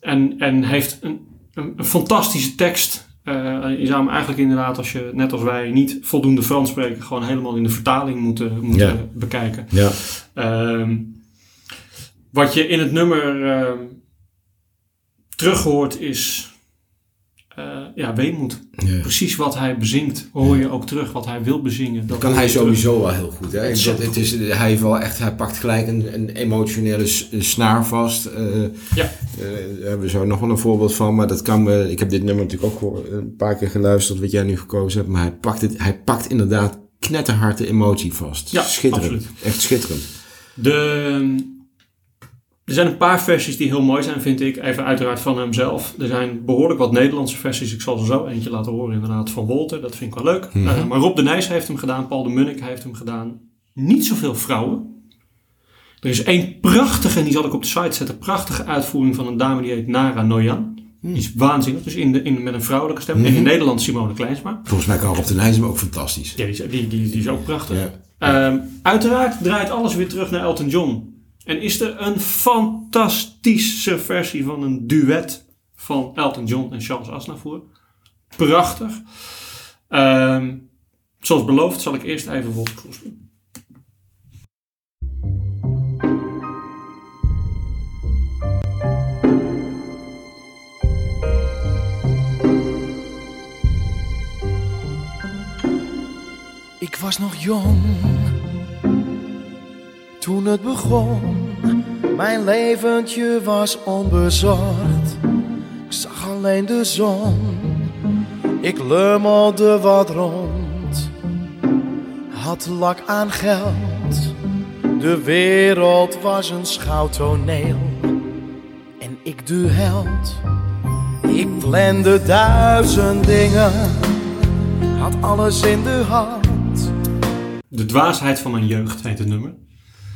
Speaker 1: en, en heeft een, een, een fantastische tekst. Eh, je zou hem eigenlijk inderdaad, als je net als wij niet voldoende Frans spreken, gewoon helemaal in de vertaling moeten, moeten
Speaker 2: Ja.
Speaker 1: bekijken.
Speaker 2: ja.
Speaker 1: Ehm, wat je in het nummer ehm terug hoort is eh, ja, weemoed.
Speaker 2: Ja.
Speaker 1: Precies wat hij bezingt, hoor je ook terug. Wat hij wil bezingen. Dat
Speaker 2: kan hij
Speaker 1: terug.
Speaker 2: sowieso wel heel goed. Hè? Ik, dat, het is, hij, heeft wel echt, hij pakt gelijk een, een emotionele snaar vast. Eh,
Speaker 1: Ja.
Speaker 2: eh, daar hebben we zo nog wel een voorbeeld van. Maar dat kan me, ik heb dit nummer natuurlijk ook een paar keer geluisterd wat jij nu gekozen hebt. Maar hij pakt, het, hij pakt inderdaad knetterhard de emotie vast.
Speaker 1: Ja,
Speaker 2: schitterend.
Speaker 1: absoluut.
Speaker 2: Echt schitterend.
Speaker 1: De, er zijn een paar versies die heel mooi zijn, vind ik. Even uiteraard van hemzelf. Er zijn behoorlijk wat Nederlandse versies. Ik zal er zo eentje laten horen, inderdaad, van Wolter. Dat vind ik wel leuk.
Speaker 2: Mhm.
Speaker 1: Eh, maar Rob de Nijs heeft hem gedaan. Paul de Munnik heeft hem gedaan. Niet zoveel vrouwen. Er is één prachtige, en die zal ik op de site zetten, prachtige uitvoering van een dame die heet Nara Noyan. Die is waanzinnig. Dus in de, in, met een vrouwelijke stem. En in Nederland Simone Kleinsma.
Speaker 2: Volgens mij kan Rob de Nijs hem ook fantastisch.
Speaker 1: Ja, die, is- die, die, die is ook prachtig.
Speaker 2: Ja.
Speaker 1: Ehm, uiteraard draait alles weer terug naar Elton John. En is er een fantastische versie van een duet van Elton John en Charles Aznavour. Prachtig. Ehm, zoals beloofd zal ik eerst even Kroes doen.
Speaker 8: Ik was nog jong toen het begon. Mijn leventje was onbezorgd. Ik zag alleen de zon. Ik lummelde wat rond. Had lak aan geld. De wereld was een schouwtoneel. En ik de held. Ik plande duizend dingen. Had alles in de hand.
Speaker 1: De dwaasheid van mijn jeugd heet het nummer.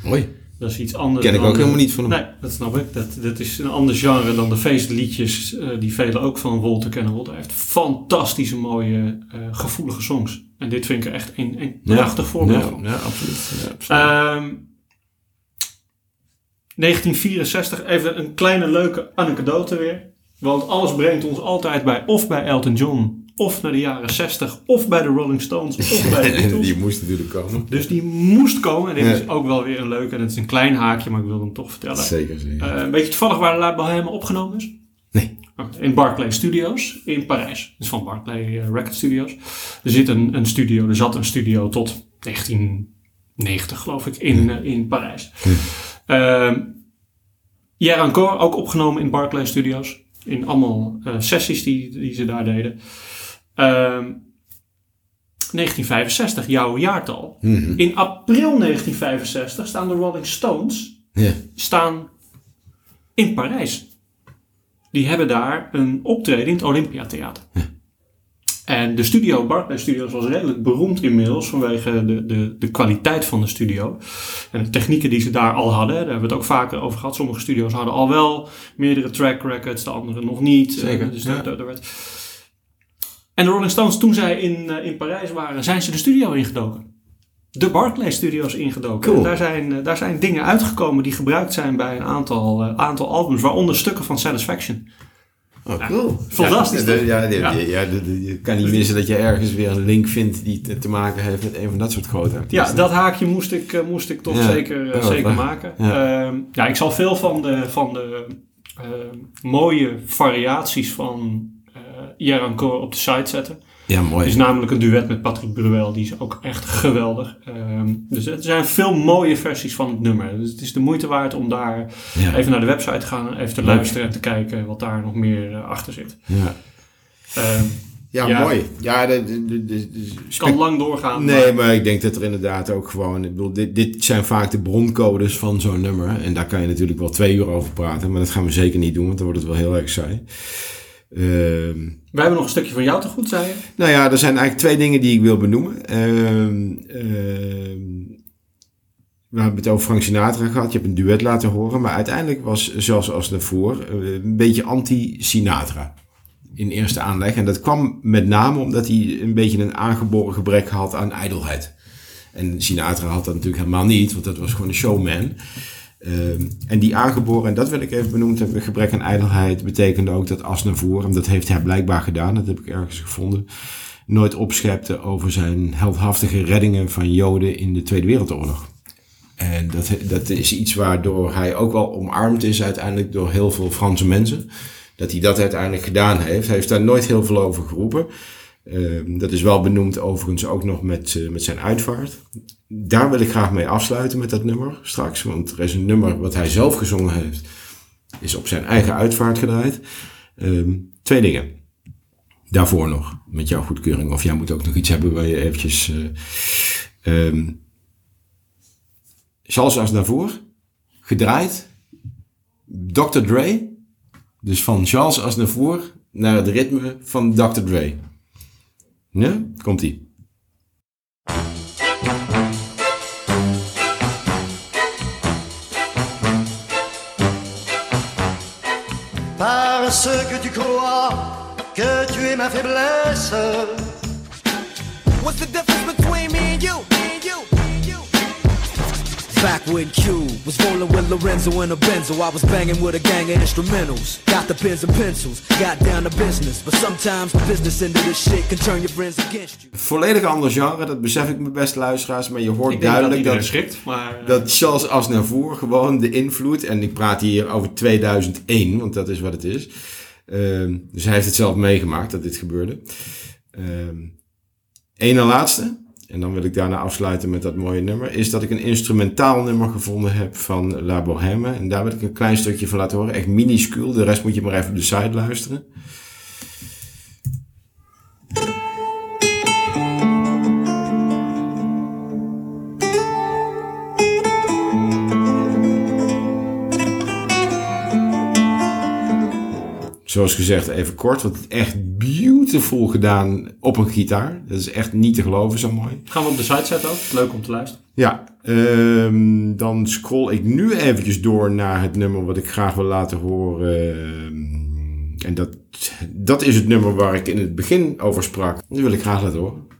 Speaker 2: Mooi.
Speaker 1: Dat is iets anders.
Speaker 2: Ken ik ook helemaal niet van hem.
Speaker 1: Nee, dat snap ik. Dat, dat is een ander genre dan de feestliedjes eh, die velen ook van Wolter kennen. Wolter heeft fantastische mooie, eh, gevoelige songs. En dit vind ik er echt een, een
Speaker 2: Ja.
Speaker 1: prachtig voorbeeld
Speaker 2: Ja,
Speaker 1: van.
Speaker 2: ja, absoluut. Ja, absoluut.
Speaker 1: Ehm, 1964, even een kleine leuke anekdote weer. Want alles brengt ons altijd bij of bij Elton John, of naar de jaren 60, of bij de Rolling Stones, of bij de Beatles.
Speaker 2: die moest natuurlijk komen.
Speaker 1: Dus die moest komen. En dit
Speaker 2: Ja.
Speaker 1: is ook wel weer een leuke. En het is een klein haakje, maar ik wil hem toch vertellen.
Speaker 2: Zeker, zeker.
Speaker 1: Eh, weet je toevallig waar La Bohème opgenomen is?
Speaker 2: Nee.
Speaker 1: Oké, In Barclay Studios in Parijs. Dus van Barclay eh, Record Studios. Er zit een, een studio, er zat een studio tot 1990 geloof ik in, eh, in Parijs. Ehm Hier Encore ook opgenomen in Barclay Studios. In allemaal eh, sessies die, die ze daar deden. Ehm 1965, jouw jaartal.
Speaker 2: Mhm.
Speaker 1: In april 1965 staan de Rolling Stones
Speaker 2: Ja.
Speaker 1: staan in Parijs. Die hebben daar een optreden in het Olympiatheater. En de studio, Barclay Studios, was redelijk beroemd inmiddels vanwege de, de, de kwaliteit van de studio. En de technieken die ze daar al hadden. Daar hebben we het ook vaker over gehad. Sommige studio's hadden al wel meerdere track records, de andere nog niet.
Speaker 2: Zeker,
Speaker 1: Eh, dus
Speaker 2: ja.
Speaker 1: daar, daar, daar werd... En de Rolling Stones, toen zij in, eh, in Parijs waren, zijn ze de studio ingedoken. De Barclay Studios ingedoken.
Speaker 2: Cool.
Speaker 1: En daar zijn, eh, daar zijn dingen uitgekomen die gebruikt zijn bij een aantal, eh, aantal albums, waaronder stukken van Satisfaction.
Speaker 2: Oh, cool.
Speaker 1: fantastisch,
Speaker 2: Ja, je kan niet missen dat je ergens weer een link vindt die te, te maken heeft met een van dat soort grote artiesten.
Speaker 1: Ja, dat haakje moest ik, moest ik toch
Speaker 2: Ja.
Speaker 1: zeker,
Speaker 2: wat
Speaker 1: zeker
Speaker 2: leuk.
Speaker 1: maken.
Speaker 2: Ja.
Speaker 1: Ja. ja, ik zal veel van de, van de eh, mooie variaties van Hier Encore op de site zetten.
Speaker 2: Ja,
Speaker 1: Het
Speaker 2: mooi.
Speaker 1: is namelijk een duet met Patrick Bruel, die is ook echt geweldig. Ehm, dus er zijn veel mooie versies van het nummer. Dus het is de moeite waard om daar
Speaker 2: Ja.
Speaker 1: even naar de website te gaan, even te
Speaker 2: Leuk.
Speaker 1: luisteren en te kijken wat daar nog meer eh, achter zit.
Speaker 2: Ja,
Speaker 1: Ehm,
Speaker 2: ja,
Speaker 1: Ja.
Speaker 2: mooi. Ja, de, de, de, de- de-
Speaker 1: kan lang doorgaan.
Speaker 2: Nee,
Speaker 1: maar-
Speaker 2: maar ik denk dat er inderdaad ook gewoon... Ik bedoel, dit, dit zijn vaak de broncodes van zo'n nummer. En daar kan je natuurlijk wel twee uur over praten. Maar dat gaan we zeker niet doen, want dan wordt het wel heel erg saai. Ehm,
Speaker 1: Wij hebben nog een stukje van jou te goed, zei je?
Speaker 2: nou ja, er zijn eigenlijk twee dingen die ik wil benoemen. Ehm, ehm, we hebben het over Frank Sinatra gehad. Je hebt een duet laten horen. Maar uiteindelijk was, zoals als daarvoor, eh, een beetje anti-Sinatra. In eerste aanleg. En dat kwam met name omdat hij een beetje een aangeboren gebrek had aan ijdelheid. En Sinatra had dat natuurlijk helemaal niet, want dat was gewoon een showman. Ehm, en die aangeboren, en dat wil ik even benoemd hebben, gebrek aan ijdelheid, betekende ook dat Asnavour, en dat heeft hij blijkbaar gedaan, dat heb ik ergens gevonden, nooit opschepte over zijn heldhaftige reddingen van Joden in de Tweede Wereldoorlog. En dat, dat is iets waardoor hij ook wel omarmd is uiteindelijk door heel veel Franse mensen. Dat hij dat uiteindelijk gedaan heeft. Hij heeft daar nooit heel veel over geroepen. Ehm, dat is wel benoemd overigens ook nog met, eh, met zijn uitvaart. Daar wil ik graag mee afsluiten met dat nummer straks. Want er is een nummer wat hij zelf gezongen heeft. Is op zijn eigen uitvaart gedraaid. Ehm, twee dingen. Daarvoor nog, met jouw goedkeuring. Of jij moet ook nog iets hebben waar je eventjes... eh, ehm, Charles Aznavour, gedraaid. Dr. Dre. Dus van Charles Aznavour naar het ritme van Dr. Dre. Ja, komt-ie.
Speaker 3: Parce que tu crois que tu es ma faiblesse.
Speaker 9: What's the difference between me and you? Back when Q was rolling with Lorenzo in a Benzo, I was banging with a gang of instrumentals. Got the pens and pencils, got down to business. But sometimes the business end of this shit can turn your friends against you.
Speaker 2: Volledig ander genre, dat besef ik mijn beste luisteraars. Maar je hoort
Speaker 1: Ik denk dat
Speaker 2: duidelijk
Speaker 1: iedereen
Speaker 2: dat,
Speaker 1: schrikt, maar... eh,
Speaker 2: dat Charles Aznavour gewoon de invloed... En ik praat hier over 2001, want dat is wat het is. Ehm, dus hij heeft het zelf meegemaakt dat dit gebeurde. Ehm Eén en laatste, en dan wil ik daarna afsluiten met dat mooie nummer... is dat ik een instrumentaal nummer gevonden heb van La Bohème. En daar wil ik een klein stukje van laten horen. Echt minuscuul, de rest moet je maar even op de site luisteren. Zoals gezegd even kort, want het is echt beautiful gedaan op een gitaar. Dat is echt niet te geloven, zo mooi.
Speaker 1: Gaan we op de site zetten ook. Leuk om te luisteren.
Speaker 2: Ja, ehm, dan scroll ik nu eventjes door naar het nummer wat ik graag wil laten horen. Ehm, en dat, dat is het nummer waar ik in het begin over sprak. Dat wil ik graag laten horen.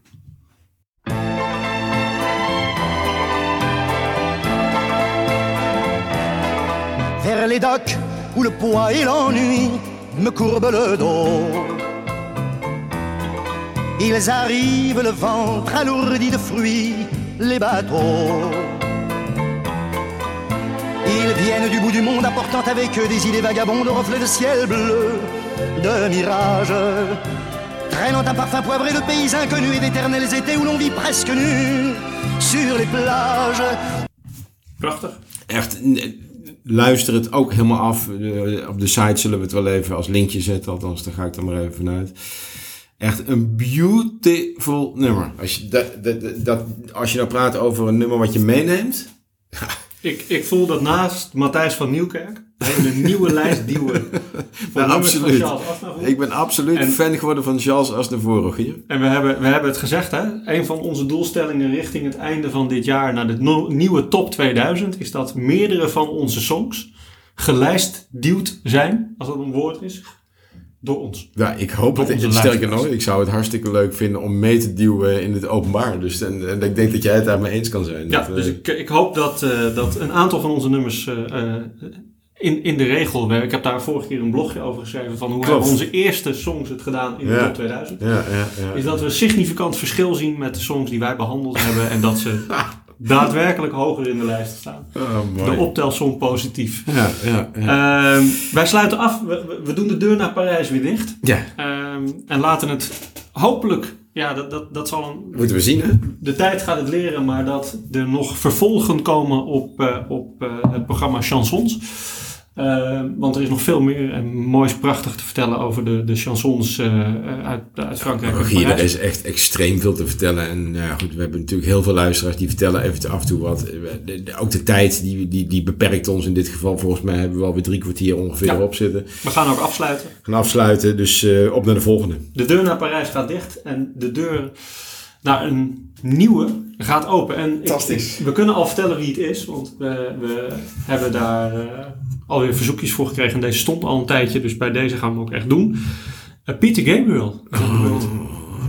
Speaker 3: vers les docks où le poids et l'ennui me courbent le dos. Ils arrivent le ventre alourdi de fruits, les bateaux. Ils viennent du bout du monde apportant avec eux des idées vagabondes, reflets de ciel bleu, de mirages. Traînant un parfum poivré de pays inconnus et d'éternels étés où l'on vit presque nu sur les plages.
Speaker 1: Prachtig.
Speaker 2: Echt, luister het ook helemaal af. Op de site zullen we het wel even als linkje zetten. Althans, daar ga ik dan maar even vanuit. Echt een beautiful nummer. Als je, dat, dat, als je nou praat over een nummer wat je meeneemt.
Speaker 1: Ik, ik voel dat naast Matthijs van Nieuwkerk een nieuwe lijst duwen. Van nummers van
Speaker 2: absoluut.
Speaker 1: Charles.
Speaker 2: Ik ben absoluut
Speaker 1: En-
Speaker 2: fan geworden van Charles Aznavour hier.
Speaker 1: En we hebben, we hebben het gezegd, hè? een van onze doelstellingen richting het einde van dit jaar naar de no- nieuwe top 2000 is dat meerdere van onze songs gelijst duwd zijn, als dat een woord is, door ons.
Speaker 2: Ja, ik hoop het.
Speaker 1: Onze
Speaker 2: Sterker nog, ik zou het hartstikke leuk vinden om mee te duwen in het openbaar. Dus en, en ik denk dat jij het daar mee eens kan zijn.
Speaker 1: Ja,
Speaker 2: Dat, eh,
Speaker 1: dus ik, ik hoop dat, eh, dat een aantal van onze nummers eh, in, in de regel werken. Ik heb daar vorige keer een blogje over geschreven van hoe
Speaker 2: Klopt.
Speaker 1: hebben onze eerste songs het gedaan in de
Speaker 2: Ja.
Speaker 1: top 2000.
Speaker 2: ja, ja, ja.
Speaker 1: Is dat we een significant verschil zien met de songs die wij behandeld hebben en dat ze daadwerkelijk hoger in de lijst staan.
Speaker 2: Oh.
Speaker 1: De optelsom positief.
Speaker 2: Ja, ja, ja.
Speaker 1: Ehm, wij sluiten af. We, we- we doen de deur naar Parijs weer dicht.
Speaker 2: ja,
Speaker 1: Ehm, en laten het hopelijk, ja, dat, dat, dat zal een,
Speaker 2: moeten we zien hè?
Speaker 1: de tijd gaat het leren, maar dat er nog vervolgen komen op, eh, op eh, het programma Chansons. Ehm, want er is nog veel meer en moois prachtig te vertellen over de, de chansons eh, eh, uit, uit Frankrijk. en
Speaker 2: Rogier, er is echt extreem veel te vertellen. En nou ja, goed, we hebben natuurlijk heel veel luisteraars die vertellen even af en toe wat. De- de- Ook de tijd, die, die, die beperkt ons in dit geval. Volgens mij hebben we alweer drie kwartier ongeveer
Speaker 1: Ja.
Speaker 2: erop zitten.
Speaker 1: We gaan ook afsluiten.
Speaker 2: Gaan afsluiten, dus eh, op naar de volgende.
Speaker 1: De deur naar Parijs gaat dicht en de deur naar een nieuwe gaat open. En
Speaker 2: Fantastisch.
Speaker 1: we kunnen al vertellen wie het is, want we, we hebben daar eh, alweer verzoekjes voor gekregen. En deze stond al een tijdje, dus bij deze gaan we hem ook echt doen. Eh, Peter Gabriel.
Speaker 2: Oh,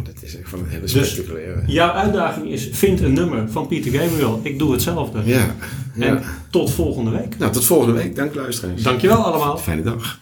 Speaker 2: dat is echt van een hele
Speaker 1: Dus-
Speaker 2: spectaculaire.
Speaker 1: Jouw uitdaging is, vind een nummer van Peter Gabriel. Ik doe hetzelfde.
Speaker 2: Ja, ja.
Speaker 1: En tot volgende week.
Speaker 2: Nou, tot volgende week. Dank luisteraars.
Speaker 1: Dankjewel allemaal.
Speaker 2: Fijne dag.